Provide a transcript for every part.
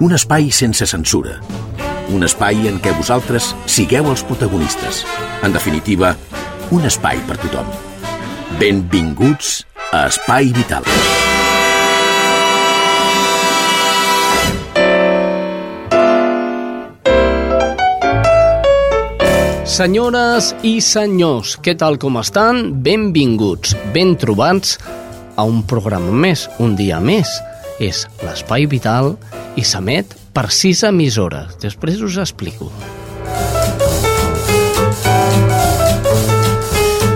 Un espai sense censura. Un espai en què vosaltres sigueu els protagonistes. En definitiva, un espai per tothom. Benvinguts a Espai Vital. Senyores i senyors, què tal com estan? Benvinguts, ben trobats a un programa més, un dia més. És l'Espai Vital i s'emet per sis emissores. Després us explico.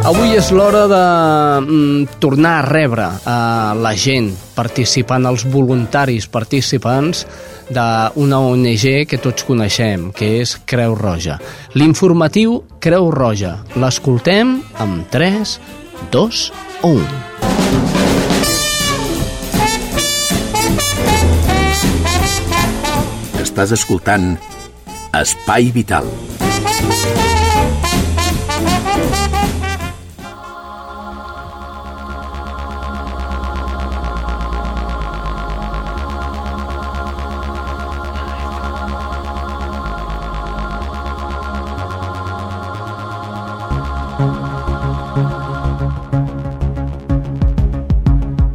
Avui és l'hora de mm, tornar a rebre a la gent participant, els voluntaris participants d'una ONG que tots coneixem, que és Creu Roja. L'informatiu Creu Roja. L'escoltem amb 3, 2 o 1. Estàs escoltant Espai Vital.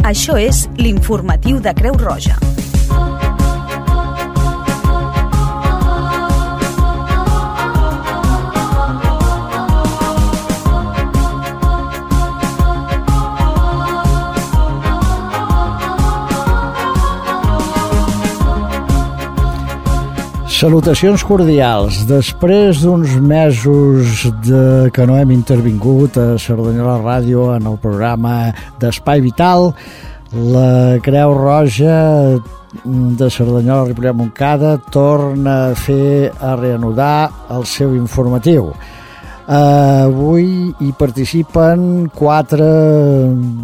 Això és l'informatiu de Creu Roja. Salutacions cordials. Després d'uns mesos de que no hem intervingut a Cerdanyola Ràdio en el programa d'Espai Vital, la Creu Roja de Cerdanyola Ripollet Montcada torna a fer a reanudar el seu informatiu. Uh, avui hi participen quatre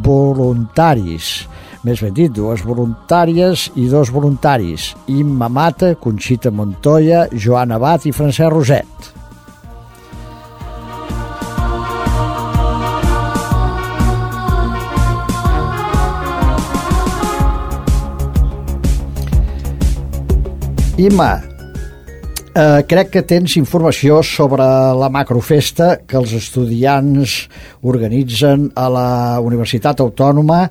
voluntaris més ben dit, dues voluntàries i dos voluntaris, Imma Mata, Conxita Montoya, Joan Abat i Francesc Roset. Imma, eh, crec que tens informació sobre la macrofesta que els estudiants organitzen a la Universitat Autònoma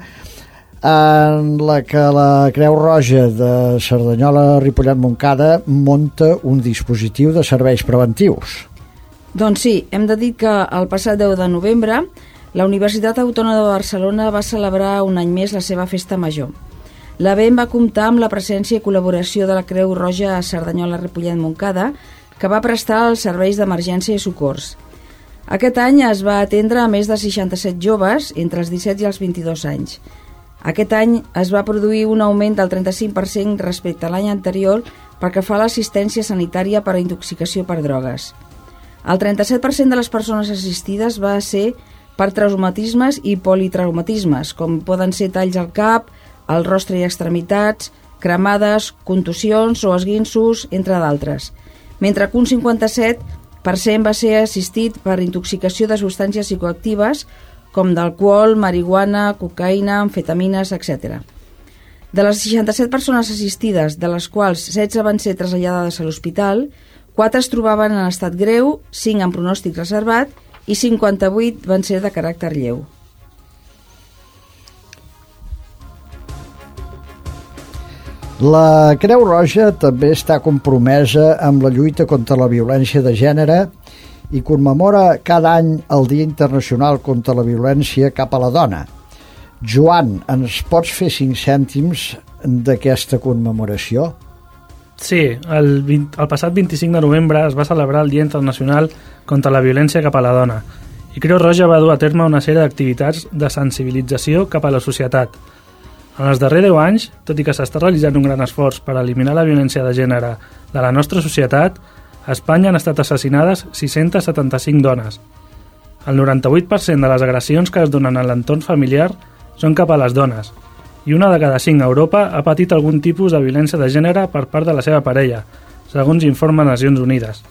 en la que la Creu Roja de Cerdanyola Ripollet Montcada monta un dispositiu de serveis preventius. Doncs sí, hem de dir que el passat 10 de novembre la Universitat Autònoma de Barcelona va celebrar un any més la seva festa major. L'event va comptar amb la presència i col·laboració de la Creu Roja a Cerdanyola Ripollet Montcada, que va prestar els serveis d'emergència i socors. Aquest any es va atendre a més de 67 joves entre els 17 i els 22 anys. Aquest any es va produir un augment del 35% respecte a l'any anterior pel que fa a l'assistència sanitària per a intoxicació per drogues. El 37% de les persones assistides va ser per traumatismes i politraumatismes, com poden ser talls al cap, al rostre i extremitats, cremades, contusions o esguinços, entre d'altres, mentre que un 57% va ser assistit per intoxicació de substàncies psicoactives com d'alcohol, marihuana, cocaïna, amfetamines, etc. De les 67 persones assistides, de les quals 16 van ser traslladades a l'hospital, 4 es trobaven en estat greu, 5 en pronòstic reservat i 58 van ser de caràcter lleu. La Creu Roja també està compromesa amb la lluita contra la violència de gènere i commemora cada any el Dia Internacional contra la Violència cap a la Dona. Joan, ens pots fer cinc cèntims d'aquesta commemoració? Sí, el, 20, el passat 25 de novembre es va celebrar el Dia Internacional contra la Violència cap a la Dona i Creu Roja va dur a terme una sèrie d'activitats de sensibilització cap a la societat. En els darrers 10 anys, tot i que s'està realitzant un gran esforç per eliminar la violència de gènere de la nostra societat, a Espanya han estat assassinades 675 dones. El 98% de les agressions que es donen en l'entorn familiar són cap a les dones, i una de cada cinc a Europa ha patit algun tipus de violència de gènere per part de la seva parella, segons informa Nacions Unides.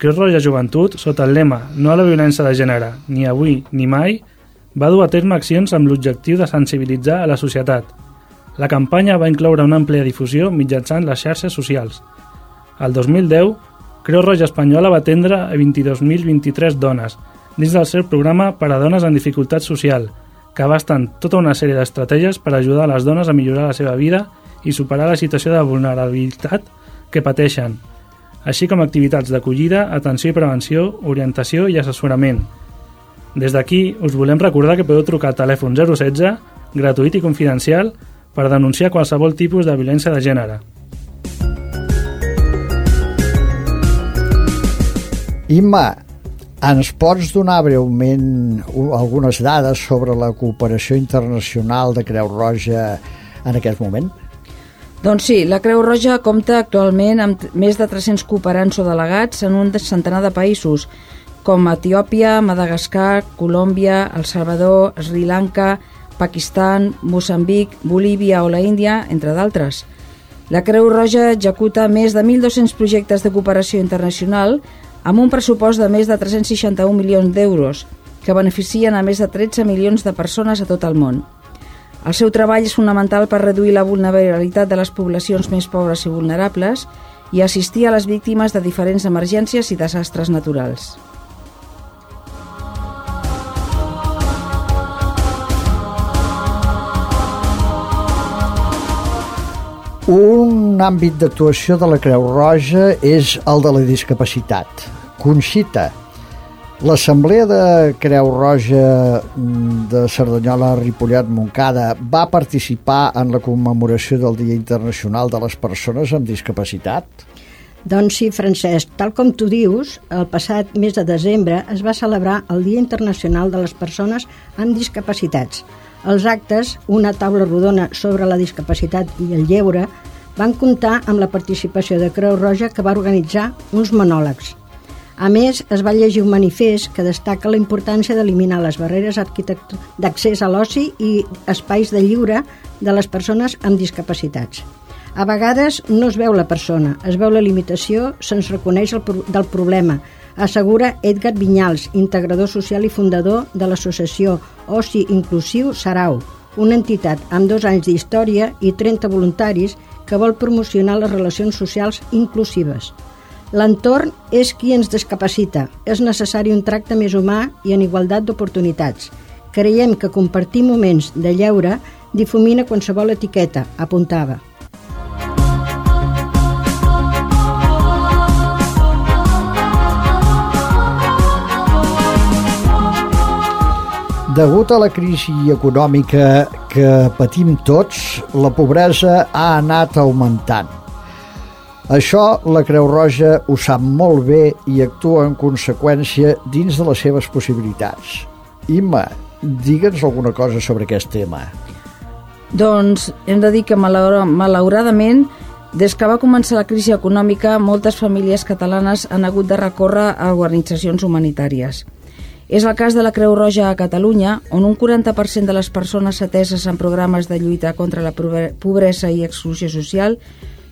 Creu Roja Joventut, sota el lema No a la violència de gènere, ni avui ni mai, va dur a terme accions amb l'objectiu de sensibilitzar a la societat. La campanya va incloure una àmplia difusió mitjançant les xarxes socials. El 2010, Creu Roja Espanyola va atendre a 22.023 dones dins del seu programa per a dones en dificultat social, que abasten tota una sèrie d'estratègies per ajudar les dones a millorar la seva vida i superar la situació de vulnerabilitat que pateixen, així com activitats d'acollida, atenció i prevenció, orientació i assessorament. Des d'aquí us volem recordar que podeu trucar al telèfon 016, gratuït i confidencial, per denunciar qualsevol tipus de violència de gènere. Imma, ens pots donar breument algunes dades sobre la cooperació internacional de Creu Roja en aquest moment? Doncs sí, la Creu Roja compta actualment amb més de 300 cooperants o delegats en un centenar de països, com Etiòpia, Madagascar, Colòmbia, El Salvador, Sri Lanka, Pakistan, Moçambic, Bolívia o la Índia, entre d'altres. La Creu Roja executa més de 1.200 projectes de cooperació internacional amb un pressupost de més de 361 milions d'euros, que beneficien a més de 13 milions de persones a tot el món. El seu treball és fonamental per reduir la vulnerabilitat de les poblacions més pobres i vulnerables i assistir a les víctimes de diferents emergències i desastres naturals. Un àmbit d'actuació de la Creu Roja és el de la discapacitat. Conxita, l'Assemblea de Creu Roja de Cerdanyola, Ripollet, Montcada va participar en la commemoració del Dia Internacional de les Persones amb Discapacitat? Doncs sí, Francesc, tal com tu dius, el passat mes de desembre es va celebrar el Dia Internacional de les Persones amb Discapacitats, els actes, una taula rodona sobre la discapacitat i el lleure, van comptar amb la participació de Creu Roja que va organitzar uns monòlegs. A més, es va llegir un manifest que destaca la importància d'eliminar les barreres d'accés a l'oci i espais de lliure de les persones amb discapacitats. A vegades no es veu la persona, es veu la limitació, se'ns reconeix el pro del problema, assegura Edgar Vinyals, integrador social i fundador de l'associació Oci Inclusiu Sarau, una entitat amb dos anys d'història i 30 voluntaris que vol promocionar les relacions socials inclusives. L'entorn és qui ens discapacita. És necessari un tracte més humà i en igualtat d'oportunitats. Creiem que compartir moments de lleure difumina qualsevol etiqueta, apuntava. Degut a la crisi econòmica que patim tots, la pobresa ha anat augmentant. Això la Creu Roja ho sap molt bé i actua en conseqüència dins de les seves possibilitats. Imma, digue'ns alguna cosa sobre aquest tema. Doncs hem de dir que malauradament des que va començar la crisi econòmica moltes famílies catalanes han hagut de recórrer a organitzacions humanitàries. És el cas de la Creu Roja a Catalunya, on un 40% de les persones ateses en programes de lluita contra la pobresa i exclusió social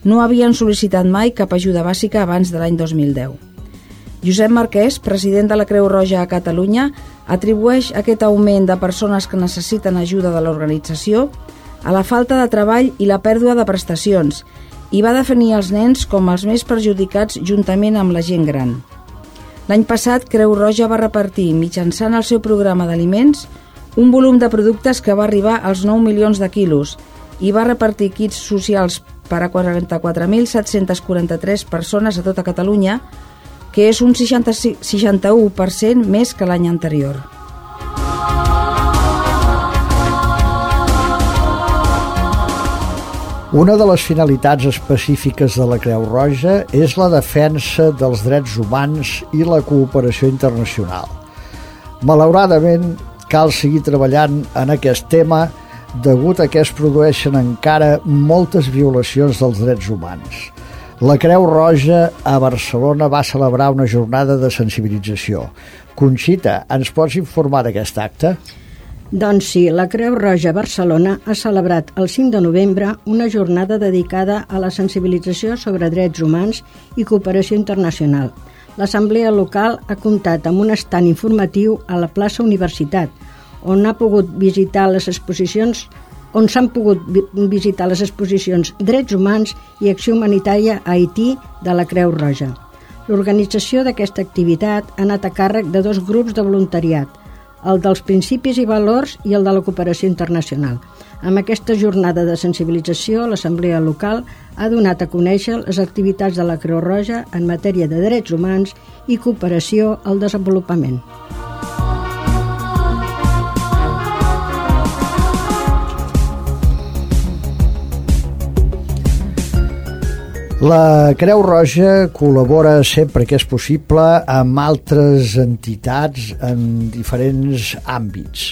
no havien sol·licitat mai cap ajuda bàsica abans de l'any 2010. Josep Marquès, president de la Creu Roja a Catalunya, atribueix aquest augment de persones que necessiten ajuda de l'organització a la falta de treball i la pèrdua de prestacions i va definir els nens com els més perjudicats juntament amb la gent gran. L'any passat, Creu Roja va repartir, mitjançant el seu programa d'aliments, un volum de productes que va arribar als 9 milions de quilos i va repartir kits socials per a 44.743 persones a tota Catalunya, que és un 60, 61% més que l'any anterior. Una de les finalitats específiques de la Creu Roja és la defensa dels drets humans i la cooperació internacional. Malauradament, cal seguir treballant en aquest tema degut a que es produeixen encara moltes violacions dels drets humans. La Creu Roja a Barcelona va celebrar una jornada de sensibilització. Conxita, ens pots informar d'aquest acte? Doncs sí, la Creu Roja Barcelona ha celebrat el 5 de novembre una jornada dedicada a la sensibilització sobre drets humans i cooperació internacional. L'Assemblea local ha comptat amb un estant informatiu a la plaça Universitat, on ha pogut visitar les exposicions on s'han pogut visitar les exposicions Drets Humans i Acció Humanitària a Haití de la Creu Roja. L'organització d'aquesta activitat ha anat a càrrec de dos grups de voluntariat, el dels principis i valors i el de la cooperació internacional. Amb aquesta jornada de sensibilització, l'Assemblea local ha donat a conèixer les activitats de la Creu Roja en matèria de drets humans i cooperació al desenvolupament. La Creu Roja col·labora sempre que és possible amb altres entitats en diferents àmbits.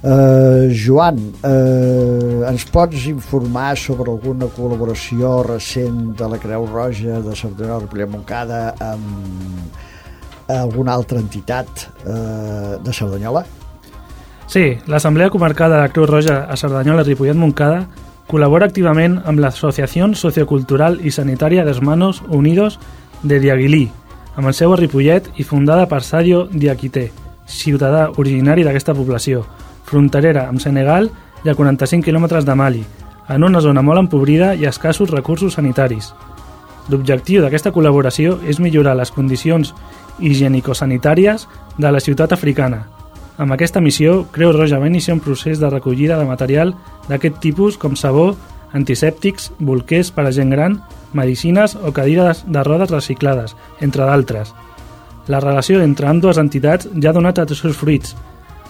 Uh, Joan, uh, ens pots informar sobre alguna col·laboració recent de la Creu Roja de Cerdanyola Ripollet Montcada amb alguna altra entitat uh, de Cerdanyola? Sí, l'Assemblea Comarcal de la Creu Roja a Cerdanyola Ripollet Montcada Col·labora activament amb l'Associació Sociocultural i Sanitària dels Manos Unidos de Diaguilí, amb el seu a Ripollet i fundada per Sadio Diakité, ciutadà originari d'aquesta població, fronterera amb Senegal i a 45 quilòmetres de Mali, en una zona molt empobrida i escassos recursos sanitaris. L'objectiu d'aquesta col·laboració és millorar les condicions higienico-sanitàries de la ciutat africana, amb aquesta missió, Creu Roja va iniciar un procés de recollida de material d'aquest tipus com sabó, antisèptics, bolquers per a gent gran, medicines o cadires de rodes reciclades, entre d'altres. La relació entre amb dues entitats ja ha donat els seus fruits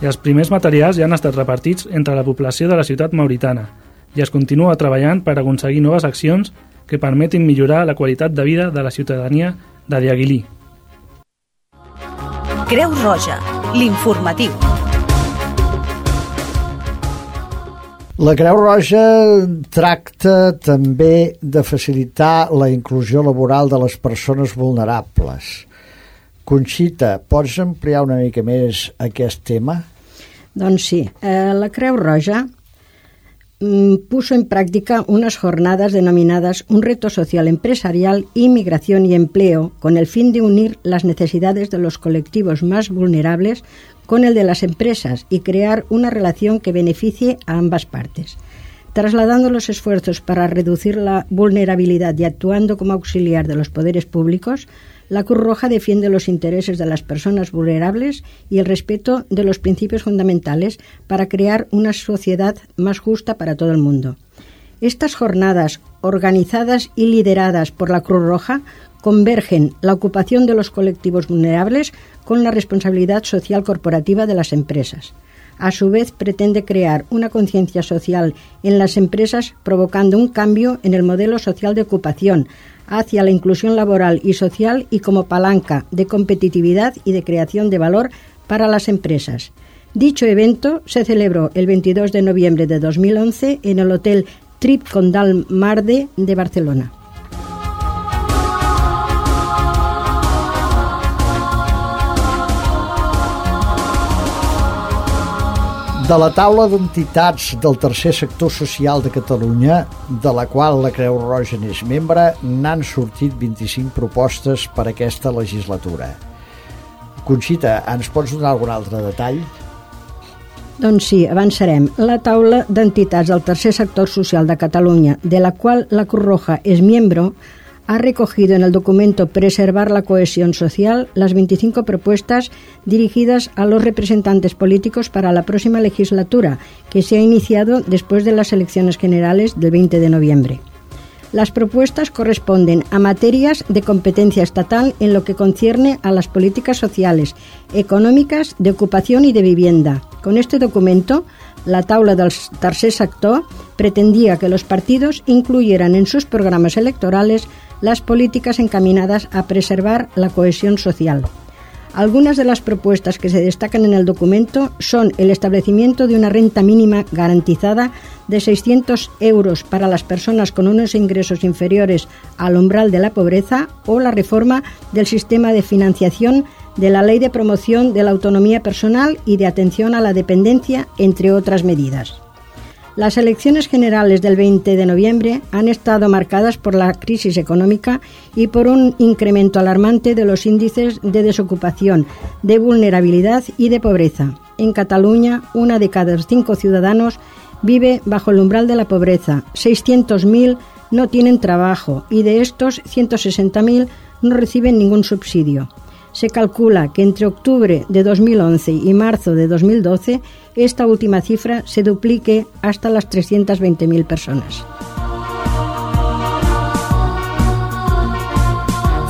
i els primers materials ja han estat repartits entre la població de la ciutat mauritana i es continua treballant per aconseguir noves accions que permetin millorar la qualitat de vida de la ciutadania de Diaguilí. Creu Roja, l'informatiu. La Creu Roja tracta també de facilitar la inclusió laboral de les persones vulnerables. Conxita, pots ampliar una mica més aquest tema? Doncs sí, eh, la Creu Roja puso en práctica unas jornadas denominadas Un reto social empresarial, inmigración y empleo, con el fin de unir las necesidades de los colectivos más vulnerables con el de las empresas y crear una relación que beneficie a ambas partes. Trasladando los esfuerzos para reducir la vulnerabilidad y actuando como auxiliar de los poderes públicos, la Cruz Roja defiende los intereses de las personas vulnerables y el respeto de los principios fundamentales para crear una sociedad más justa para todo el mundo. Estas jornadas, organizadas y lideradas por la Cruz Roja, convergen la ocupación de los colectivos vulnerables con la responsabilidad social corporativa de las empresas. A su vez, pretende crear una conciencia social en las empresas, provocando un cambio en el modelo social de ocupación hacia la inclusión laboral y social y como palanca de competitividad y de creación de valor para las empresas. Dicho evento se celebró el 22 de noviembre de 2011 en el Hotel Trip Condal Marde de Barcelona. De la taula d'entitats del tercer sector social de Catalunya, de la qual la Creu Roja n'és membre, n'han sortit 25 propostes per a aquesta legislatura. Conxita, ens pots donar algun altre detall? Doncs sí, avançarem. La taula d'entitats del tercer sector social de Catalunya, de la qual la Cruz Roja és membre, ha recogido en el documento Preservar la cohesión social las 25 propuestas dirigidas a los representantes políticos para la próxima legislatura, que se ha iniciado después de las elecciones generales del 20 de noviembre. Las propuestas corresponden a materias de competencia estatal en lo que concierne a las políticas sociales, económicas, de ocupación y de vivienda. Con este documento, la taula del tercer sector pretendía que los partidos incluyeran en sus programas electorales las políticas encaminadas a preservar la cohesión social. Algunas de las propuestas que se destacan en el documento son el establecimiento de una renta mínima garantizada de 600 euros para las personas con unos ingresos inferiores al umbral de la pobreza o la reforma del sistema de financiación de la Ley de Promoción de la Autonomía Personal y de Atención a la Dependencia, entre otras medidas. Las elecciones generales del 20 de noviembre han estado marcadas por la crisis económica y por un incremento alarmante de los índices de desocupación, de vulnerabilidad y de pobreza. En Cataluña, una de cada cinco ciudadanos vive bajo el umbral de la pobreza, 600.000 no tienen trabajo y de estos 160.000 no reciben ningún subsidio se calcula que entre octubre de 2011 y marzo de 2012 esta última cifra se duplique hasta las 320.000 persones.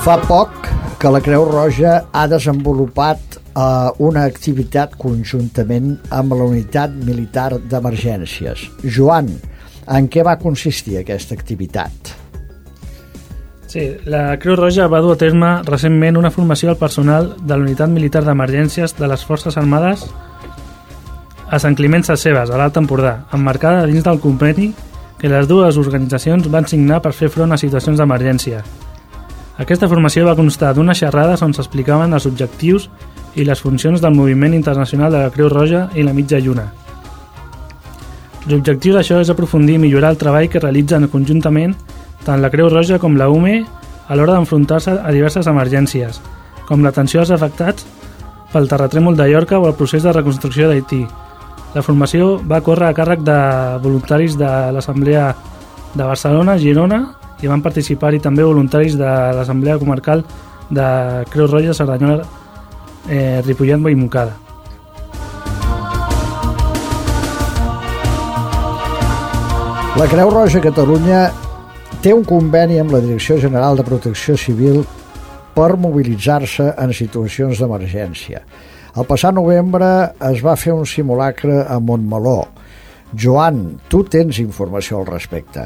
Fa poc que la Creu Roja ha desenvolupat eh, una activitat conjuntament amb la Unitat Militar d'Emergències. Joan, en què va consistir aquesta activitat? Sí, la Creu Roja va dur a terme recentment una formació al personal de la Unitat Militar d'Emergències de les Forces Armades a Sant Climent Sescebes, a l'Alt Empordà, emmarcada dins del conveni que les dues organitzacions van signar per fer front a situacions d'emergència. Aquesta formació va constar d'unes xerrades on s'explicaven els objectius i les funcions del moviment internacional de la Creu Roja i la mitja lluna. L'objectiu d'això és aprofundir i millorar el treball que realitzen conjuntament tant la Creu Roja com la UME a l'hora d'enfrontar-se a diverses emergències, com l'atenció als afectats pel terratrèmol de Llorca o el procés de reconstrucció d'Haití. La formació va córrer a càrrec de voluntaris de l'Assemblea de Barcelona, Girona, i van participar-hi també voluntaris de l'Assemblea Comarcal de Creu Roja, Cerdanyola, eh, Ripollet i Moncada. La Creu Roja Catalunya té un conveni amb la Direcció General de Protecció Civil per mobilitzar-se en situacions d'emergència. El passat novembre es va fer un simulacre a Montmeló. Joan, tu tens informació al respecte.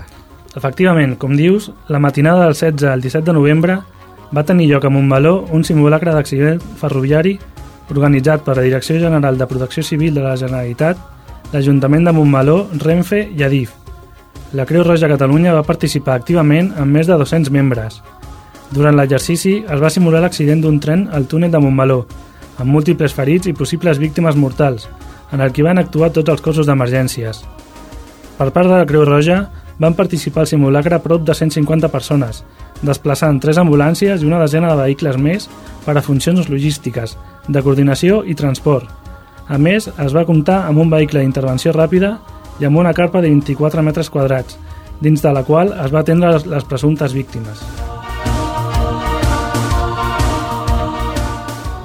Efectivament, com dius, la matinada del 16 al 17 de novembre va tenir lloc a Montmeló un simulacre d'accident ferroviari organitzat per la Direcció General de Protecció Civil de la Generalitat, l'Ajuntament de Montmeló, Renfe i Adif, la Creu Roja Catalunya va participar activament amb més de 200 membres. Durant l'exercici es va simular l'accident d'un tren al túnel de Montmeló, amb múltiples ferits i possibles víctimes mortals, en el que van actuar tots els cossos d'emergències. Per part de la Creu Roja, van participar al simulacre prop de 150 persones, desplaçant tres ambulàncies i una desena de vehicles més per a funcions logístiques, de coordinació i transport. A més, es va comptar amb un vehicle d'intervenció ràpida i amb una carpa de 24 metres quadrats, dins de la qual es va atendre les, les presumptes víctimes.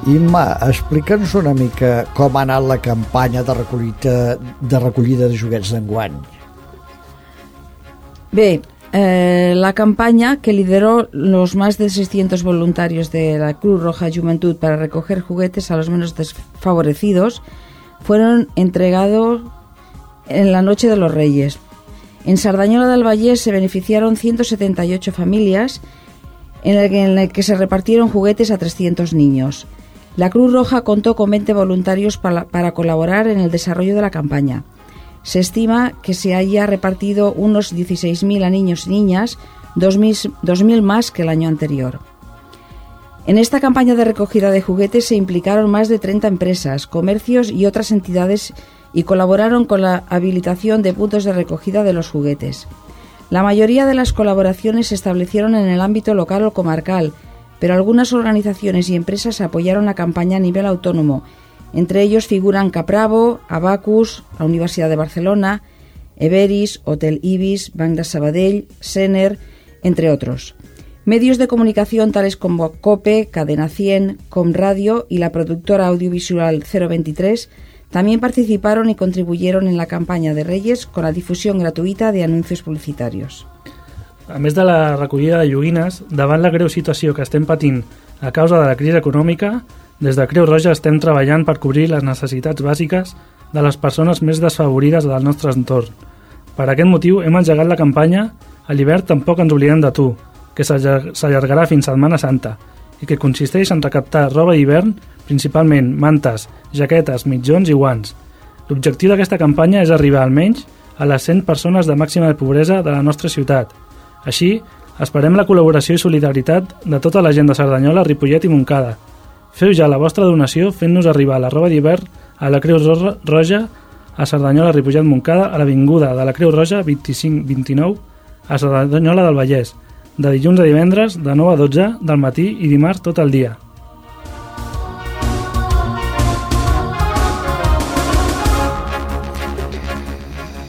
Imma, explica'ns una mica com ha anat la campanya de recollida de, recollida de joguets d'enguany. Bé, eh, la campaña que lideró los más de 600 voluntarios de la Cruz Roja Juventud para recoger juguetes a los menos desfavorecidos fueron entregados en la Noche de los Reyes. En Sardañola del Valle se beneficiaron 178 familias en el, que, se repartieron juguetes a 300 niños. La Cruz Roja contó con 20 voluntarios para, colaborar en el desarrollo de la campaña. Se estima que se haya repartido unos 16.000 a niños y niñas, 2.000 más que el año anterior. En esta campaña de recogida de juguetes se implicaron más de 30 empresas, comercios y otras entidades y colaboraron con la habilitación de puntos de recogida de los juguetes. La mayoría de las colaboraciones se establecieron en el ámbito local o comarcal, pero algunas organizaciones y empresas apoyaron la campaña a nivel autónomo. Entre ellos figuran Capravo, Abacus, la Universidad de Barcelona, Everis, Hotel Ibis, Banc de Sabadell, Sener, entre otros. Medios de comunicación tales como COPE, Cadena 100, Comradio y la productora audiovisual 023 también participaron y contribuyeron en la campaña de Reyes con la difusión gratuïta de anuncios publicitaris. A més de la recollida de lloguines, davant la greu situació que estem patint a causa de la crisi econòmica, des de Creu Roja estem treballant per cobrir les necessitats bàsiques de les persones més desfavorides del nostre entorn. Per aquest motiu hem engegat la campanya A l'hivern tampoc ens oblidem de tu, que s'allargarà fins Setmana Santa i que consisteix en recaptar roba d'hivern, principalment mantes, jaquetes, mitjons i guants. L'objectiu d'aquesta campanya és arribar almenys a les 100 persones de màxima de pobresa de la nostra ciutat. Així, esperem la col·laboració i solidaritat de tota la gent de Cerdanyola, Ripollet i Montcada. Feu ja la vostra donació fent-nos arribar la roba d'hivern a la Creu Roja a Cerdanyola, Ripollet, Montcada, a l'Avinguda de la Creu Roja 25-29 a Cerdanyola del Vallès, de dilluns a divendres de 9 a 12 del matí i dimarts tot el dia.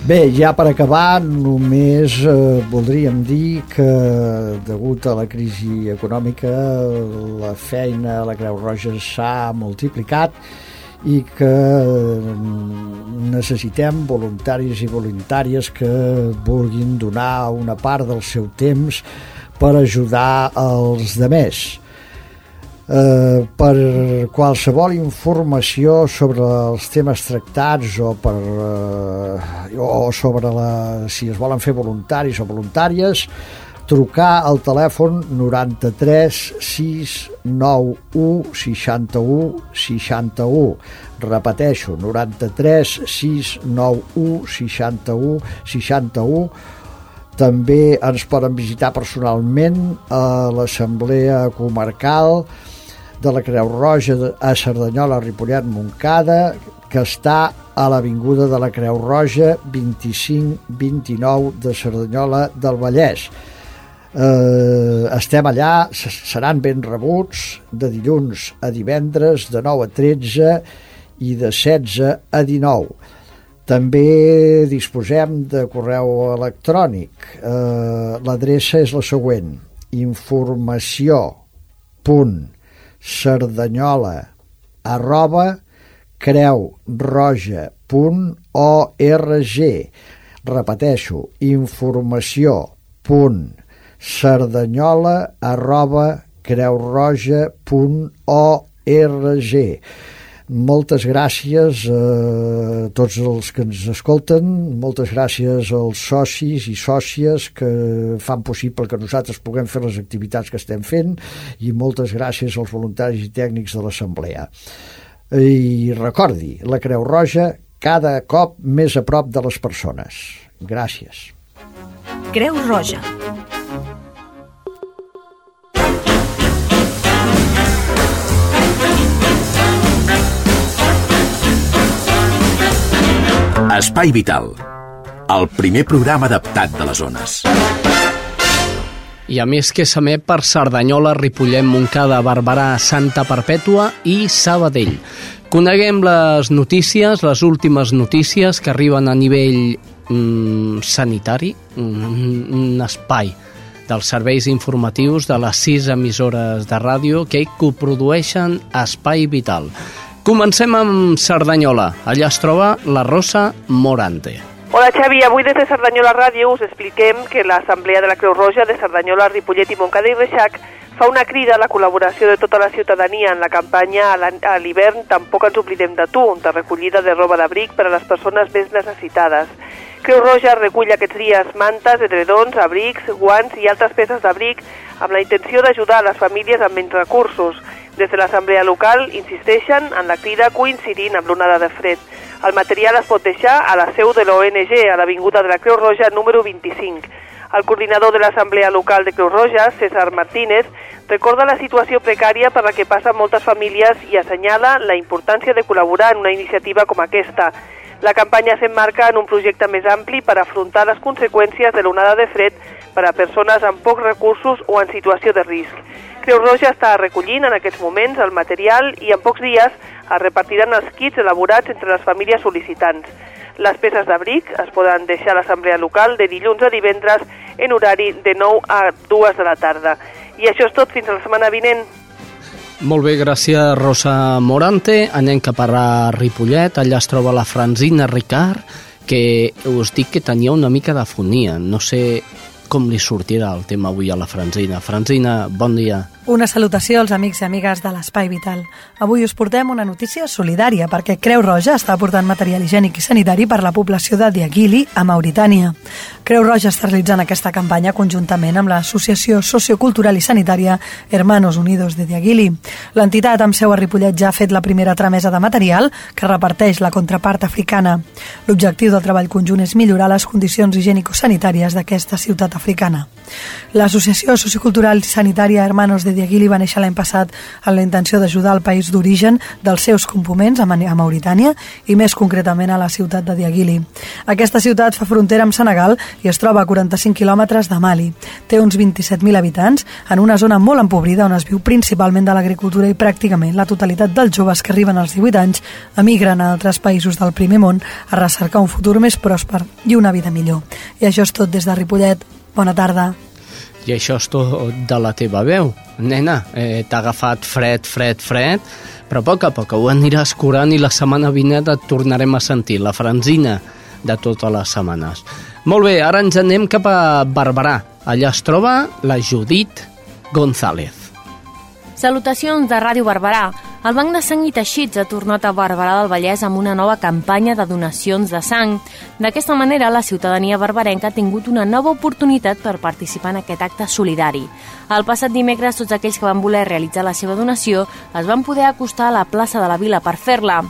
Bé, ja per acabar, només eh, voldríem dir que degut a la crisi econòmica la feina a la Creu Roja s'ha multiplicat i que mm, necessitem voluntaris i voluntàries que vulguin donar una part del seu temps per ajudar els demés. Eh, per qualsevol informació sobre els temes tractats o, per, eh, o sobre la, si es volen fer voluntaris o voluntàries, trucar al telèfon 93 691 61 61 repeteixo 93 691 61 61 també ens poden visitar personalment a l'Assemblea Comarcal de la Creu Roja a Cerdanyola, Ripollet, Montcada, que està a l'Avinguda de la Creu Roja 25-29 de Cerdanyola del Vallès. Eh, estem allà, seran ben rebuts de dilluns a divendres de 9 a 13 i de 16 a 19. També disposem de correu electrònic. Eh, L'adreça és la següent. Informació punt cerdanyola arroba creuroja.org repeteixo, informació punt cerdanyola arroba creuroja.org moltes gràcies a tots els que ens escolten, moltes gràcies als socis i sòcies que fan possible que nosaltres puguem fer les activitats que estem fent i moltes gràcies als voluntaris i tècnics de l'Assemblea. I recordi, la Creu Roja cada cop més a prop de les persones. Gràcies. Creu Roja Espai Vital, el primer programa adaptat de les zones. I a més que s'emet per Cerdanyola, Ripollet, Montcada, Barberà, Santa Perpètua i Sabadell. Coneguem les notícies, les últimes notícies que arriben a nivell mm, sanitari, mm, un espai dels serveis informatius de les sis emissores de ràdio que coprodueixen Espai Vital. Comencem amb Cerdanyola. Allà es troba la Rosa Morante. Hola Xavi, avui des de Cerdanyola Ràdio us expliquem que l'Assemblea de la Creu Roja de Cerdanyola, Ripollet i Montcada i Reixac fa una crida a la col·laboració de tota la ciutadania en la campanya a l'hivern Tampoc ens oblidem de tu, de recollida de roba d'abric per a les persones més necessitades. Creu Roja recull aquests dies mantes, edredons, abrics, guants i altres peces d'abric amb la intenció d'ajudar les famílies amb menys recursos. Des de l'Assemblea local insisteixen en la crida coincidint amb l'onada de fred. El material es pot deixar a la seu de l'ONG, a l'Avinguda de la Creu Roja número 25. El coordinador de l'Assemblea local de Creu Roja, César Martínez, recorda la situació precària per la que passen moltes famílies i assenyala la importància de col·laborar en una iniciativa com aquesta. La campanya s'emmarca en un projecte més ampli per afrontar les conseqüències de l'onada de fred per a persones amb pocs recursos o en situació de risc. Creu Roja està recollint en aquests moments el material i en pocs dies es repartiran els kits elaborats entre les famílies sol·licitants. Les peces d'abric es poden deixar a l'assemblea local de dilluns a divendres en horari de 9 a 2 de la tarda. I això és tot fins a la setmana vinent. Molt bé, gràcies Rosa Morante. Anem cap a Ripollet, allà es troba la Franzina Ricard, que us dic que tenia una mica d'afonia. No sé com li sortirà el tema avui a la Franzina. Franzina, bon dia. Una salutació als amics i amigues de l'Espai Vital. Avui us portem una notícia solidària perquè Creu Roja està portant material higiènic i sanitari per la població de Diaguili, a Mauritània. Creu Roja està realitzant aquesta campanya conjuntament amb l'Associació Sociocultural i Sanitària Hermanos Unidos de Diaguili. L'entitat amb seu a Ripollet ja ha fet la primera tramesa de material que reparteix la contrapart africana. L'objectiu del treball conjunt és millorar les condicions higiènico-sanitàries d'aquesta ciutat africana. L'Associació Sociocultural i Sanitària Hermanos de Diaguili va néixer l'any passat amb la intenció d'ajudar el país d'origen dels seus compoments a Mauritània i més concretament a la ciutat de Diaguili. Aquesta ciutat fa frontera amb Senegal i es troba a 45 quilòmetres de Mali. Té uns 27.000 habitants en una zona molt empobrida on es viu principalment de l'agricultura i pràcticament la totalitat dels joves que arriben als 18 anys emigren a altres països del primer món a recercar un futur més pròsper i una vida millor. I això és tot des de Ripollet. Bona tarda. I això és tot de la teva veu. Nena, eh, t'ha agafat fred, fred, fred, però a poc a poc ho aniràs curant i la setmana vinent et tornarem a sentir la franzina de totes les setmanes. Molt bé, ara ens anem cap a Barberà. Allà es troba la Judit González. Salutacions de Ràdio Barberà. El Banc de Sang i Teixits ha tornat a Barberà del Vallès amb una nova campanya de donacions de sang. D'aquesta manera, la ciutadania barberenca ha tingut una nova oportunitat per participar en aquest acte solidari. El passat dimecres, tots aquells que van voler realitzar la seva donació es van poder acostar a la plaça de la Vila per fer-la.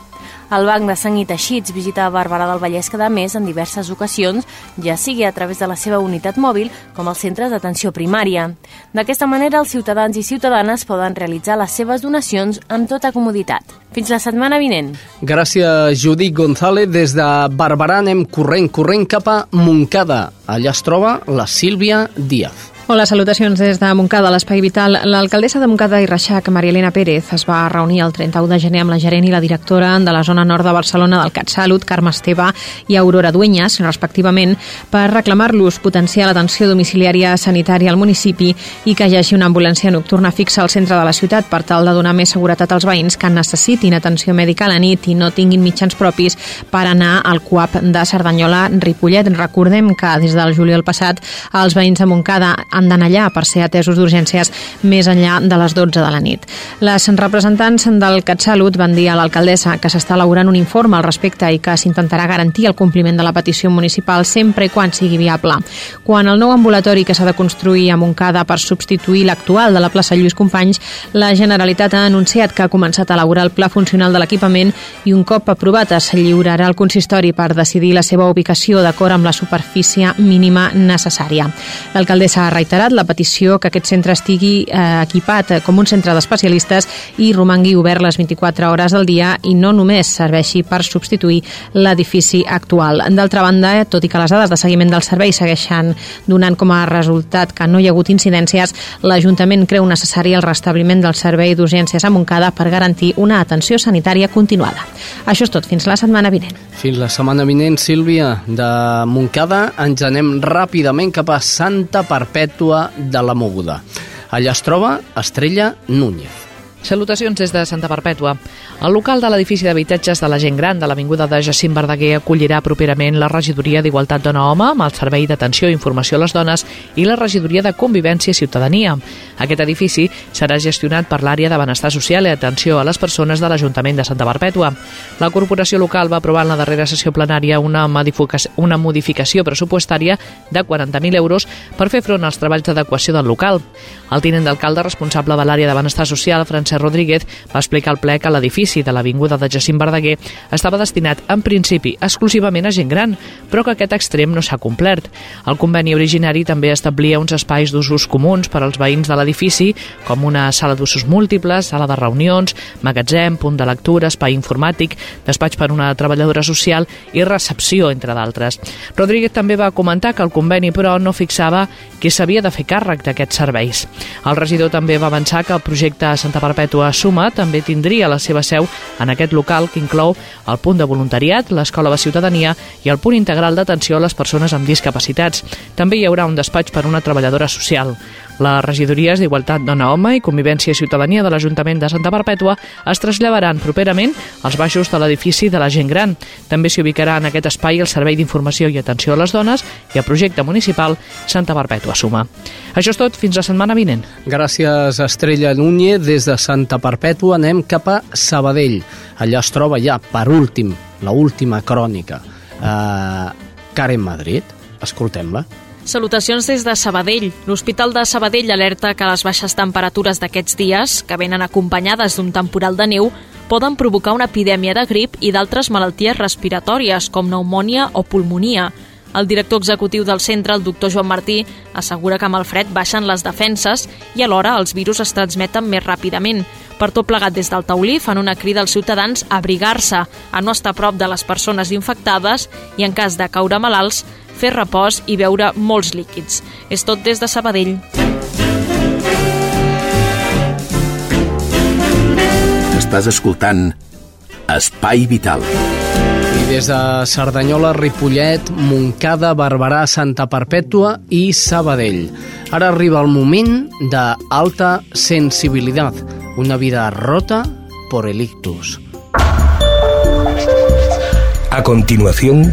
El Banc de Sang i Teixits visita Barberà del Vallès cada mes en diverses ocasions, ja sigui a través de la seva unitat mòbil com els centres d'atenció primària. D'aquesta manera, els ciutadans i ciutadanes poden realitzar les seves donacions amb tota comoditat. Fins la setmana vinent. Gràcies, Judit González. Des de Barberà anem corrent, corrent cap a Montcada. Allà es troba la Sílvia Díaz. Hola, salutacions des de Montcada, l'Espai Vital. L'alcaldessa de Montcada i Reixac, Maria Elena Pérez, es va reunir el 31 de gener amb la gerent i la directora de la zona nord de Barcelona del CatSalut, Carme Esteve i Aurora Duenyes, respectivament, per reclamar-los potenciar l'atenció domiciliària sanitària al municipi i que hi hagi una ambulància nocturna fixa al centre de la ciutat per tal de donar més seguretat als veïns que necessitin atenció mèdica a la nit i no tinguin mitjans propis per anar al CUAP de Cerdanyola-Ripollet. Recordem que des del juliol passat els veïns de Montcada han d'anar allà per ser atesos d'urgències més enllà de les 12 de la nit. Les representants del CatSalut van dir a l'alcaldessa que s'està elaborant un informe al respecte i que s'intentarà garantir el compliment de la petició municipal sempre i quan sigui viable. Quan el nou ambulatori que s'ha de construir a Montcada per substituir l'actual de la plaça Lluís Companys, la Generalitat ha anunciat que ha començat a elaborar el pla funcional de l'equipament i un cop aprovat es lliurarà al consistori per decidir la seva ubicació d'acord amb la superfície mínima necessària. L'alcaldessa ha reiterat la petició que aquest centre estigui eh, equipat com un centre d'especialistes i romangui obert les 24 hores del dia i no només serveixi per substituir l'edifici actual. D'altra banda, tot i que les dades de seguiment del servei segueixen donant com a resultat que no hi ha hagut incidències, l'Ajuntament creu necessari el restabliment del servei d'urgències a Montcada per garantir una atenció sanitària continuada. Això és tot. Fins la setmana vinent. Fins la setmana vinent, Sílvia. De Montcada ens anem ràpidament cap a Santa Perpètua de la Moguda. Allà es troba Estrella Núñez. Salutacions des de Santa Perpètua. El local de l'edifici d'habitatges de la gent gran de l'Avinguda de Jacint Verdaguer acollirà properament la regidoria d'Igualtat Dona-Home amb el Servei d'Atenció i Informació a les Dones i la regidoria de Convivència i Ciutadania. Aquest edifici serà gestionat per l'àrea de benestar social i atenció a les persones de l'Ajuntament de Santa Perpètua. La corporació local va aprovar en la darrera sessió plenària una, una modificació pressupostària de 40.000 euros per fer front als treballs d'adequació del local. El tinent d'alcalde responsable de l'àrea de benestar social, Francesc Rodríguez, va explicar al ple que l'edifici de l'Avinguda de Jacint Verdaguer estava destinat, en principi, exclusivament a gent gran, però que aquest extrem no s'ha complert. El conveni originari també establia uns espais d'usos comuns per als veïns de l'edifici, com una sala d'usos múltiples, sala de reunions, magatzem, punt de lectura, espai informàtic, despatx per una treballadora social i recepció, entre d'altres. Rodríguez també va comentar que el conveni, però, no fixava qui s'havia de fer càrrec d'aquests serveis. El regidor també va avançar que el projecte Santa Perpètua Suma també tindria la seva seu en aquest local que inclou el punt de voluntariat, l'escola de ciutadania i el punt integral d'atenció a les persones amb discapacitats. També hi haurà un despatx per una treballadora social. Les regidories d'Igualtat Dona-Home i Convivència i Ciutadania de l'Ajuntament de Santa Perpètua es traslladaran properament als baixos de l'edifici de la gent gran. També s'hi ubicarà en aquest espai el Servei d'Informació i Atenció a les Dones i el projecte municipal Santa Perpètua Suma. Això és tot, fins la setmana vinent. Gràcies, Estrella Núñez. Des de Santa Perpètua anem cap a Sabadell. Allà es troba ja, per últim, la última crònica, eh, Karen Madrid. Escoltem-la. Salutacions des de Sabadell. L'Hospital de Sabadell alerta que les baixes temperatures d'aquests dies, que venen acompanyades d'un temporal de neu, poden provocar una epidèmia de grip i d'altres malalties respiratòries, com pneumònia o pulmonia. El director executiu del centre, el doctor Joan Martí, assegura que amb el fred baixen les defenses i alhora els virus es transmeten més ràpidament. Per tot plegat des del taulí fan una crida als ciutadans a abrigar-se, a no estar a prop de les persones infectades i, en cas de caure malalts, fer repòs i beure molts líquids. És tot des de Sabadell. Estàs escoltant Espai Vital. I des de Cerdanyola, Ripollet, Montcada, Barberà, Santa Perpètua i Sabadell. Ara arriba el moment d'alta sensibilitat, una vida rota por el ictus. A continuación,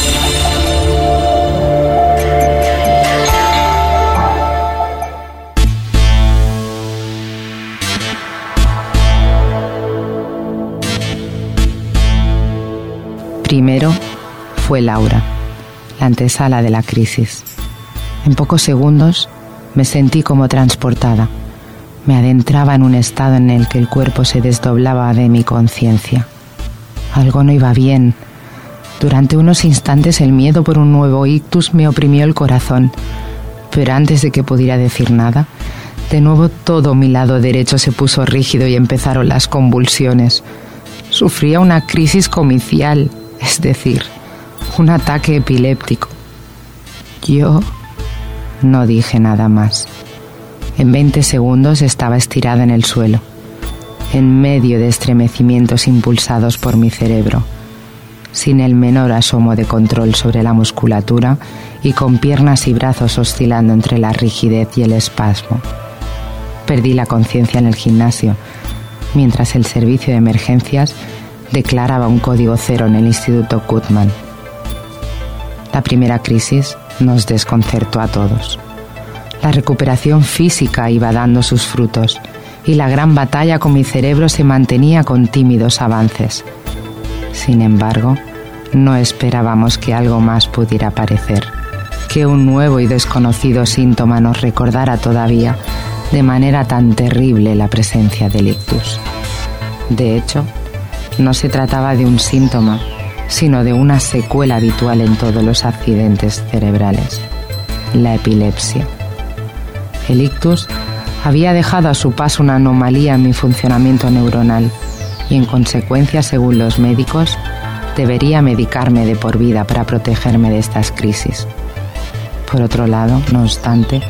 Primero fue Laura, la antesala de la crisis. En pocos segundos me sentí como transportada. Me adentraba en un estado en el que el cuerpo se desdoblaba de mi conciencia. Algo no iba bien. Durante unos instantes el miedo por un nuevo ictus me oprimió el corazón, pero antes de que pudiera decir nada, de nuevo todo mi lado derecho se puso rígido y empezaron las convulsiones. Sufría una crisis comicial, es decir, un ataque epiléptico. Yo no dije nada más. En 20 segundos estaba estirada en el suelo, en medio de estremecimientos impulsados por mi cerebro, sin el menor asomo de control sobre la musculatura y con piernas y brazos oscilando entre la rigidez y el espasmo. Perdí la conciencia en el gimnasio, mientras el servicio de emergencias declaraba un código cero en el Instituto Kutman. La primera crisis nos desconcertó a todos. La recuperación física iba dando sus frutos y la gran batalla con mi cerebro se mantenía con tímidos avances. Sin embargo, no esperábamos que algo más pudiera aparecer, que un nuevo y desconocido síntoma nos recordara todavía de manera tan terrible la presencia del ictus. De hecho, no se trataba de un síntoma, sino de una secuela habitual en todos los accidentes cerebrales, la epilepsia. El ictus había dejado a su paso una anomalía en mi funcionamiento neuronal y en consecuencia, según los médicos, debería medicarme de por vida para protegerme de estas crisis. Por otro lado, no obstante,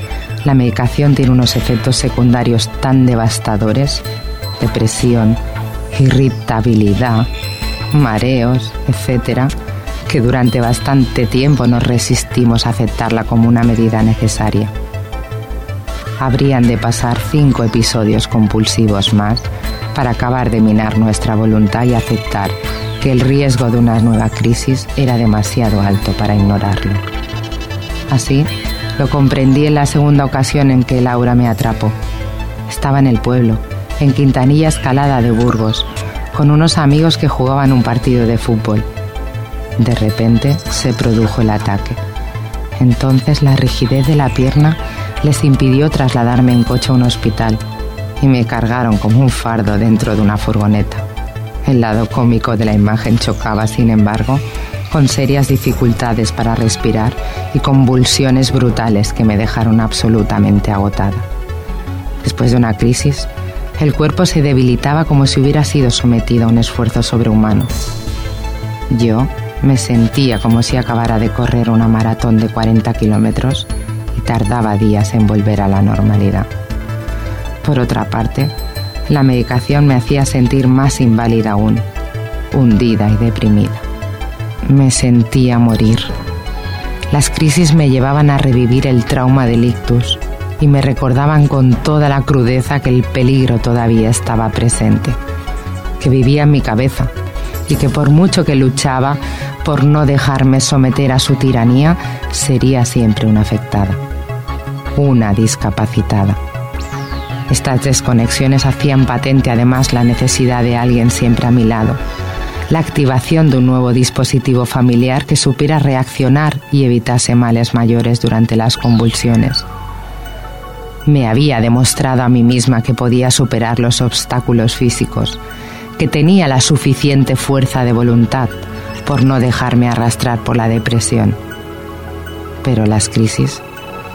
la medicación tiene unos efectos secundarios tan devastadores, depresión, irritabilidad, mareos, etc., que durante bastante tiempo nos resistimos a aceptarla como una medida necesaria. Habrían de pasar cinco episodios compulsivos más para acabar de minar nuestra voluntad y aceptar que el riesgo de una nueva crisis era demasiado alto para ignorarlo. Así, lo comprendí en la segunda ocasión en que Laura me atrapó. Estaba en el pueblo, en Quintanilla Escalada de Burgos, con unos amigos que jugaban un partido de fútbol. De repente se produjo el ataque. Entonces la rigidez de la pierna les impidió trasladarme en coche a un hospital y me cargaron como un fardo dentro de una furgoneta. El lado cómico de la imagen chocaba, sin embargo, con serias dificultades para respirar y convulsiones brutales que me dejaron absolutamente agotada. Después de una crisis, el cuerpo se debilitaba como si hubiera sido sometido a un esfuerzo sobrehumano. Yo me sentía como si acabara de correr una maratón de 40 kilómetros y tardaba días en volver a la normalidad. Por otra parte, la medicación me hacía sentir más inválida aún, hundida y deprimida. Me sentía morir. Las crisis me llevaban a revivir el trauma del ictus y me recordaban con toda la crudeza que el peligro todavía estaba presente, que vivía en mi cabeza y que por mucho que luchaba por no dejarme someter a su tiranía, sería siempre una afectada, una discapacitada. Estas desconexiones hacían patente además la necesidad de alguien siempre a mi lado, la activación de un nuevo dispositivo familiar que supiera reaccionar y evitase males mayores durante las convulsiones. Me había demostrado a mí misma que podía superar los obstáculos físicos, que tenía la suficiente fuerza de voluntad por no dejarme arrastrar por la depresión. Pero las crisis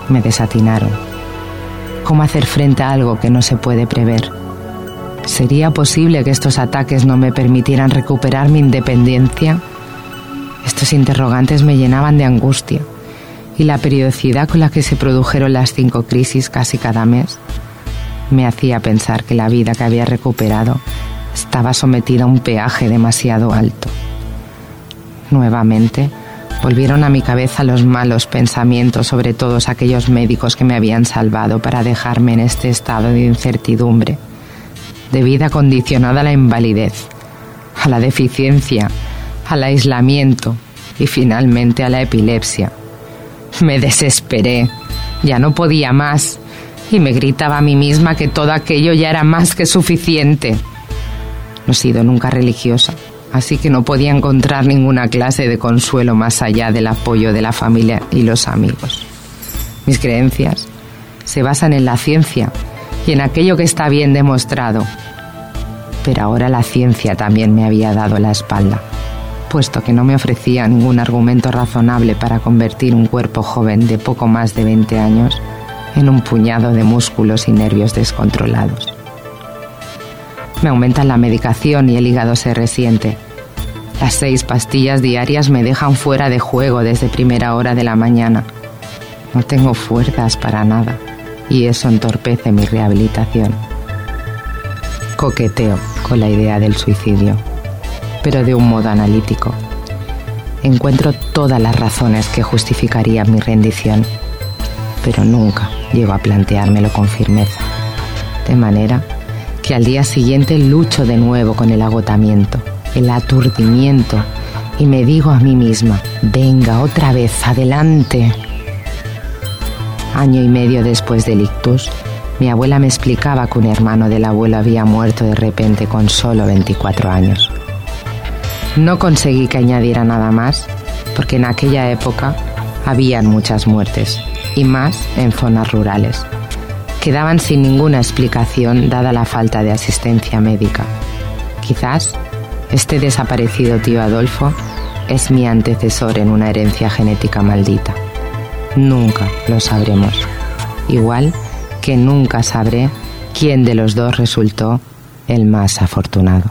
me desatinaron. ¿Cómo hacer frente a algo que no se puede prever? ¿Sería posible que estos ataques no me permitieran recuperar mi independencia? Estos interrogantes me llenaban de angustia y la periodicidad con la que se produjeron las cinco crisis casi cada mes me hacía pensar que la vida que había recuperado estaba sometida a un peaje demasiado alto. Nuevamente, volvieron a mi cabeza los malos pensamientos sobre todos aquellos médicos que me habían salvado para dejarme en este estado de incertidumbre de vida condicionada a la invalidez, a la deficiencia, al aislamiento y finalmente a la epilepsia. Me desesperé, ya no podía más y me gritaba a mí misma que todo aquello ya era más que suficiente. No he sido nunca religiosa, así que no podía encontrar ninguna clase de consuelo más allá del apoyo de la familia y los amigos. Mis creencias se basan en la ciencia y en aquello que está bien demostrado. Pero ahora la ciencia también me había dado la espalda, puesto que no me ofrecía ningún argumento razonable para convertir un cuerpo joven de poco más de 20 años en un puñado de músculos y nervios descontrolados. Me aumentan la medicación y el hígado se resiente. Las seis pastillas diarias me dejan fuera de juego desde primera hora de la mañana. No tengo fuerzas para nada y eso entorpece mi rehabilitación. Coqueteo con la idea del suicidio, pero de un modo analítico. Encuentro todas las razones que justificarían mi rendición, pero nunca llego a planteármelo con firmeza. De manera que al día siguiente lucho de nuevo con el agotamiento, el aturdimiento, y me digo a mí misma, venga otra vez, adelante. Año y medio después del ictus, mi abuela me explicaba que un hermano del abuelo había muerto de repente con solo 24 años. No conseguí que añadiera nada más, porque en aquella época habían muchas muertes, y más en zonas rurales. Quedaban sin ninguna explicación dada la falta de asistencia médica. Quizás este desaparecido tío Adolfo es mi antecesor en una herencia genética maldita. Nunca lo sabremos. Igual que nunca sabré quién de los dos resultó el más afortunado.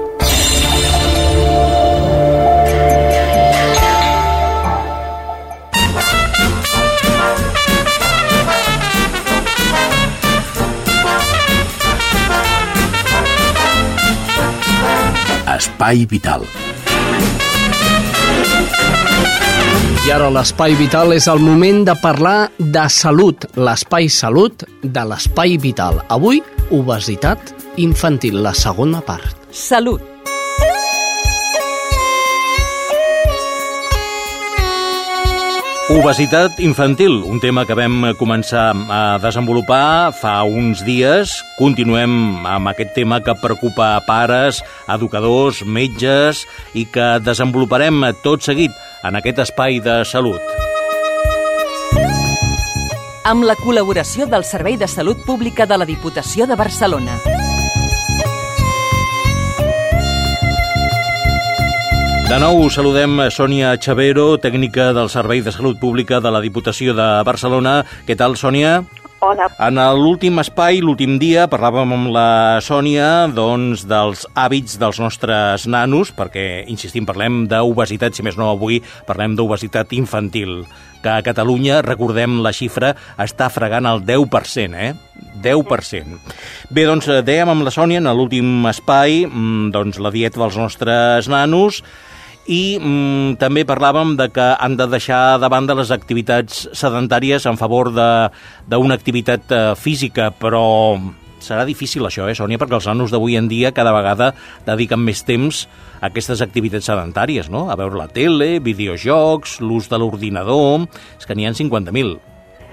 Espai Vital. I ara l'Espai Vital és el moment de parlar de salut, l'espai salut de l'Espai Vital. Avui, obesitat infantil, la segona part. Salut. Obesitat infantil, un tema que vam començar a desenvolupar fa uns dies. Continuem amb aquest tema que preocupa pares, educadors, metges i que desenvoluparem tot seguit en aquest espai de salut. Amb la col·laboració del Servei de Salut Pública de la Diputació de Barcelona. De nou saludem Sònia Chavero, tècnica del Servei de Salut Pública de la Diputació de Barcelona. Què tal, Sònia? Hola. En l'últim espai, l'últim dia, parlàvem amb la Sònia doncs, dels hàbits dels nostres nanos, perquè, insistim, parlem d'obesitat, si més no avui parlem d'obesitat infantil, que a Catalunya, recordem la xifra, està fregant el 10%, eh? 10%. Bé, doncs, eh, dèiem amb la Sònia en l'últim espai mm, doncs, la dieta dels nostres nanos, i mm, també parlàvem de que han de deixar de banda les activitats sedentàries en favor d'una activitat eh, física, però serà difícil això, eh, Sònia, perquè els nanos d'avui en dia cada vegada dediquen més temps a aquestes activitats sedentàries, no? A veure la tele, videojocs, l'ús de l'ordinador... És que n'hi ha 50.000.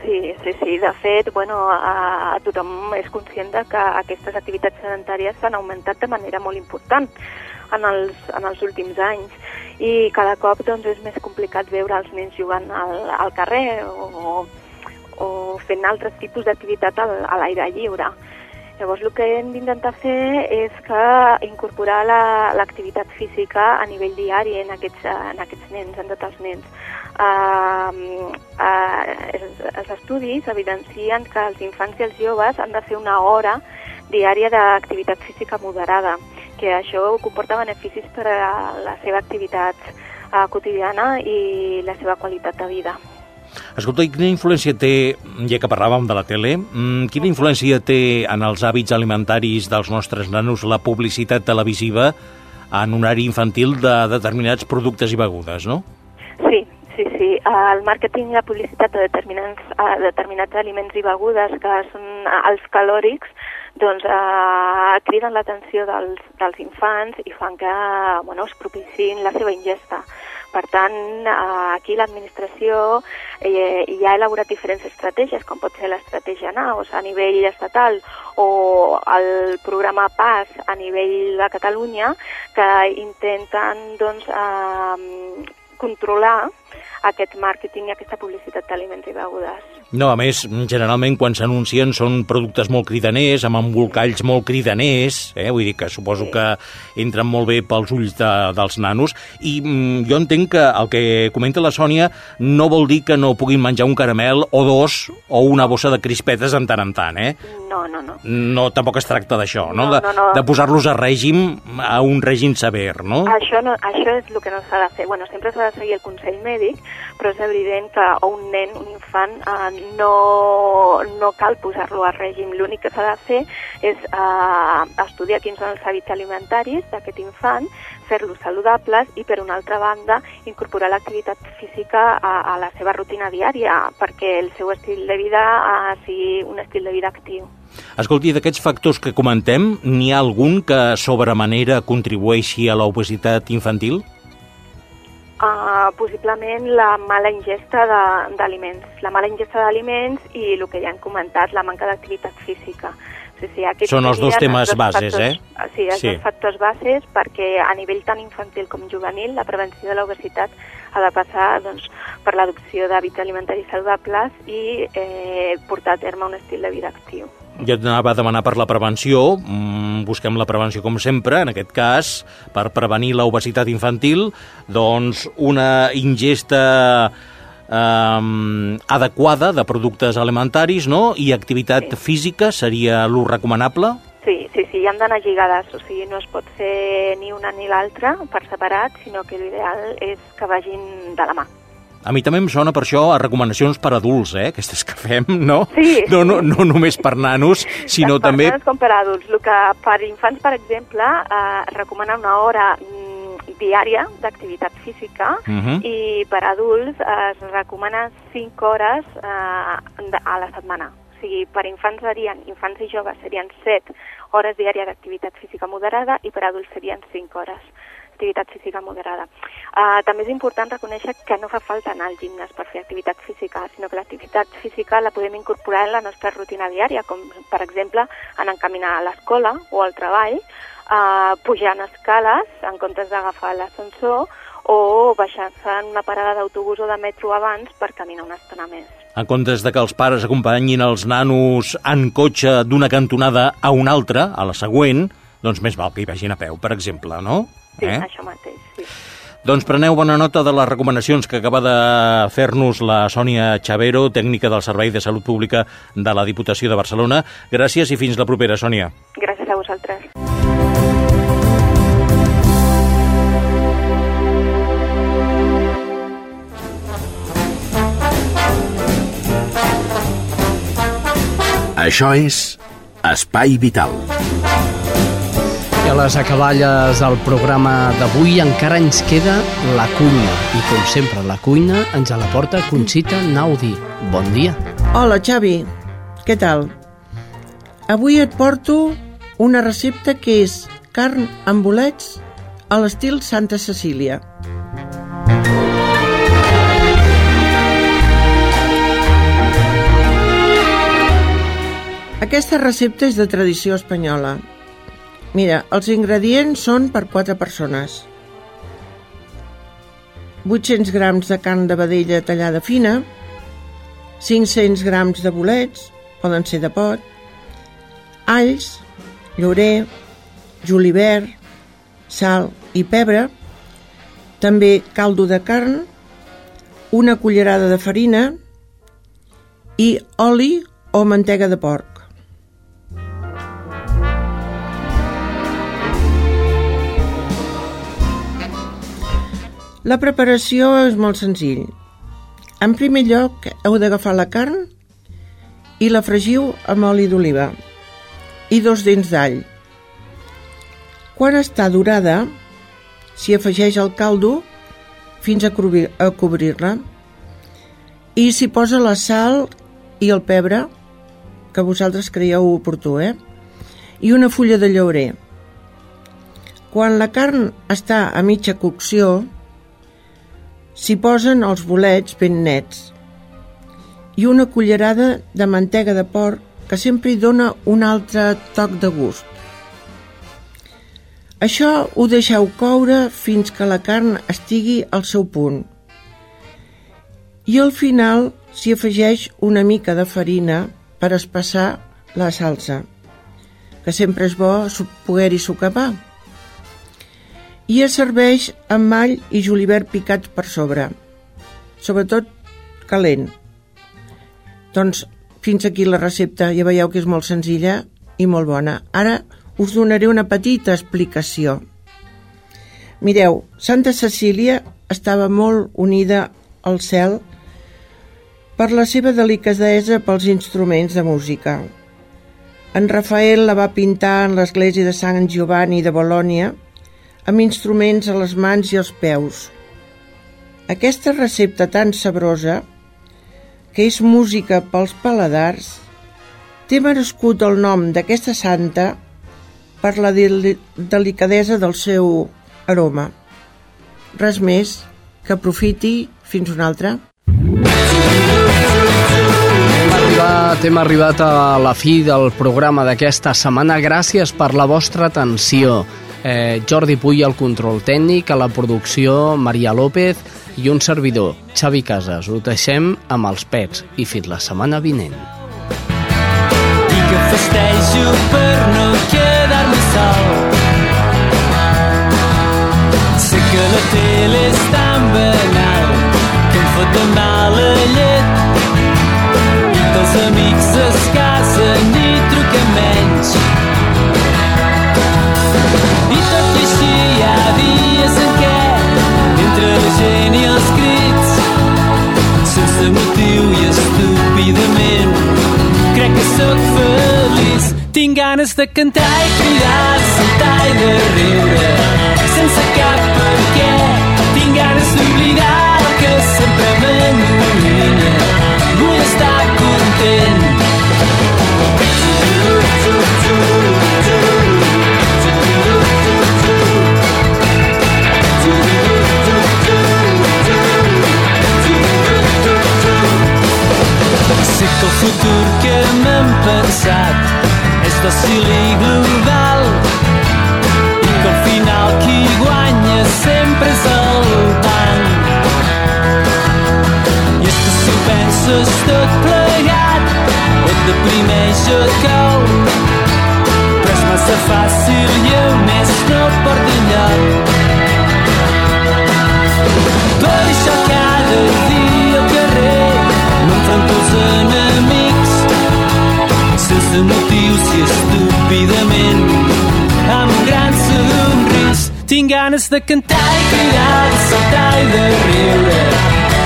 Sí, sí, sí. De fet, bueno, a, a tothom és conscient de que aquestes activitats sedentàries s'han augmentat de manera molt important en els, en els últims anys i cada cop doncs, és més complicat veure els nens jugant al, al carrer o, o fent altres tipus d'activitat a l'aire lliure. Llavors el que hem d'intentar fer és que incorporar l'activitat la, física a nivell diari en aquests, en aquests nens, en tots els nens. Uh, uh, els, els estudis evidencien que els infants i els joves han de fer una hora diària d'activitat física moderada que això comporta beneficis per a la seva activitat uh, quotidiana i la seva qualitat de vida. Escolta, i quina influència té, ja que parlàvem de la tele, mm, quina influència té en els hàbits alimentaris dels nostres nanos la publicitat televisiva en un horari infantil de determinats productes i begudes, no? Sí, sí, sí. El màrqueting i la publicitat de determinats, determinats aliments i begudes que són els calòrics doncs eh, criden l'atenció dels, dels infants i fan que bueno, es propicin la seva ingesta. Per tant, eh, aquí l'administració eh, ja ha elaborat diferents estratègies, com pot ser l'estratègia NAOS a nivell estatal o el programa PAS a nivell de Catalunya, que intenten doncs, eh, controlar aquest màrqueting i aquesta publicitat d'aliments i begudes. No, a més, generalment quan s'anuncien són productes molt cridaners, amb embolcalls molt cridaners, eh? vull dir que suposo sí. que entren molt bé pels ulls de, dels nanos, i mm, jo entenc que el que comenta la Sònia no vol dir que no puguin menjar un caramel o dos o una bossa de crispetes en tant en tant, eh? No, no, no. No, tampoc es tracta d'això, no? no? De, no, no. de posar-los a règim, a un règim sever, no? Això, no, això és el que no s'ha de fer. Bueno, sempre s'ha de seguir el consell mèdic, però és evident que un nen, un infant, eh, no, no cal posar-lo a règim. L'únic que s'ha de fer és eh, estudiar quins són els hàbits alimentaris d'aquest infant, fer-los saludables i, per una altra banda, incorporar l'activitat física a, a la seva rutina diària perquè el seu estil de vida uh, sigui un estil de vida actiu. Escolti, d'aquests factors que comentem, n'hi ha algun que sobremanera contribueixi a l'obesitat infantil? Uh, possiblement la mala ingesta d'aliments. La mala ingesta d'aliments i el que ja hem comentat, la manca d'activitat física. Sí, sí, Són els dos temes els bases, factors, eh? Sí, els sí. dos factors bases perquè a nivell tan infantil com juvenil la prevenció de l'obesitat ha de passar doncs, per l'adopció d'hàbits alimentaris saludables i eh, portar a terme un estil de vida actiu. Jo anava a demanar per la prevenció, mm, busquem la prevenció com sempre, en aquest cas, per prevenir l'obesitat infantil, doncs una ingesta eh, adequada de productes alimentaris no? i activitat sí. física seria lo recomanable? Sí, sí, sí, han d'anar lligades, o sigui, no es pot fer ni una ni l'altra per separat, sinó que l'ideal és que vagin de la mà. A mi també em sona per això a recomanacions per adults, eh? Aquestes que fem, no? Sí. No, no, no només per nanos, sinó per també... Per com per adults. El que per infants, per exemple, eh, recomana una hora mm, diària d'activitat física uh -huh. i per adults eh, es recomana 5 hores eh, a la setmana. O sigui, per infants serien, infants i joves serien 7 hores diàries d'activitat física moderada i per adults serien 5 hores activitat física moderada. Uh, també és important reconèixer que no fa falta anar al gimnàs per fer activitat física, sinó que l'activitat física la podem incorporar en la nostra rutina diària, com per exemple en encaminar a l'escola o al treball, uh, pujant escales en comptes d'agafar l'ascensor o baixar-se en una parada d'autobús o de metro abans per caminar una estona més. En comptes de que els pares acompanyin els nanos en cotxe d'una cantonada a una altra, a la següent, doncs més val que hi vagin a peu, per exemple, no? Sí, eh? això mateix, sí. Doncs preneu bona nota de les recomanacions que acaba de fer-nos la Sònia Chavero, tècnica del Servei de Salut Pública de la Diputació de Barcelona. Gràcies i fins la propera, Sònia. Gràcies a vosaltres. Això és Espai Vital. A les acaballes del programa d'avui encara ens queda la cuina. I com sempre, la cuina ens la porta Conxita Naudi. Bon dia. Hola, Xavi. Què tal? Avui et porto una recepta que és carn amb bolets a l'estil Santa Cecília. Aquesta recepta és de tradició espanyola. Mira, els ingredients són per 4 persones. 800 grams de carn de vedella tallada fina, 500 grams de bolets, poden ser de pot, alls, llorer, julivert, sal i pebre, també caldo de carn, una cullerada de farina i oli o mantega de porc. La preparació és molt senzill. En primer lloc, heu d'agafar la carn i la fregiu amb oli d'oliva i dos dents d'all. Quan està dorada, s'hi afegeix el caldo fins a, cobrir-la i s'hi posa la sal i el pebre que vosaltres creieu oportú, eh? i una fulla de llaurer. Quan la carn està a mitja cocció, s'hi posen els bolets ben nets i una cullerada de mantega de porc que sempre hi dona un altre toc de gust. Això ho deixeu coure fins que la carn estigui al seu punt. I al final s'hi afegeix una mica de farina per espassar la salsa, que sempre és bo poder-hi socapar i es serveix amb mall i julivert picats per sobre, sobretot calent. Doncs fins aquí la recepta, ja veieu que és molt senzilla i molt bona. Ara us donaré una petita explicació. Mireu, Santa Cecília estava molt unida al cel per la seva delicadesa pels instruments de música. En Rafael la va pintar en l'església de Sant Giovanni de Bolònia amb instruments a les mans i els peus. Aquesta recepta tan sabrosa, que és música pels paladars, té merescut el nom d'aquesta santa per la del delicadesa del seu aroma. Res més, que aprofiti fins una altra. Hem arribat a la fi del programa d'aquesta setmana. Gràcies per la vostra atenció eh, Jordi Puy al control tècnic, a la producció Maria López i un servidor, Xavi Casas. Ho deixem amb els pets i fins la setmana vinent. I que festejo per no quedar-me sol Sé que la tele és tan banal que em fot de mal sóc feliç. Tinc ganes de cantar i cridar saltar i de riure. Sense cap Sé que el futur que m'hem pensat. És dòcil i global. I que al final qui guanya sempre és el banc. I és que si ho penses tot plegat o et deprimeix o et cau. Però és massa fàcil i a més no porta enlloc baixar cada dia sense motius i estúpidament, amb un gran somrís. Tinc ganes de cantar i cridar, de saltar i de riure,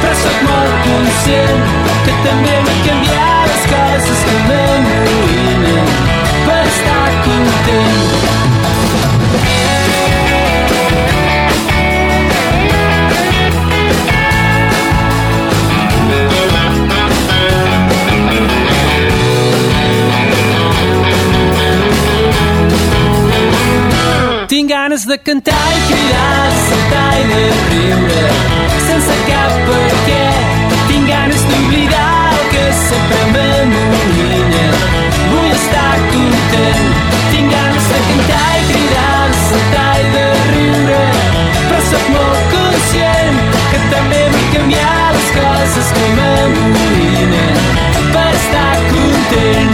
però sóc molt conscient que també m'he canviat les coses que m'amoïnen per estar content. tinc ganes de cantar i cridar, saltar i de riure, sense cap per què. Tinc ganes d'oblidar el que sempre m'amorinya. Vull estar content, tinc ganes de cantar i cridar, saltar i de riure, però sóc molt conscient que també vull canviar les coses que m'amorinen per estar content.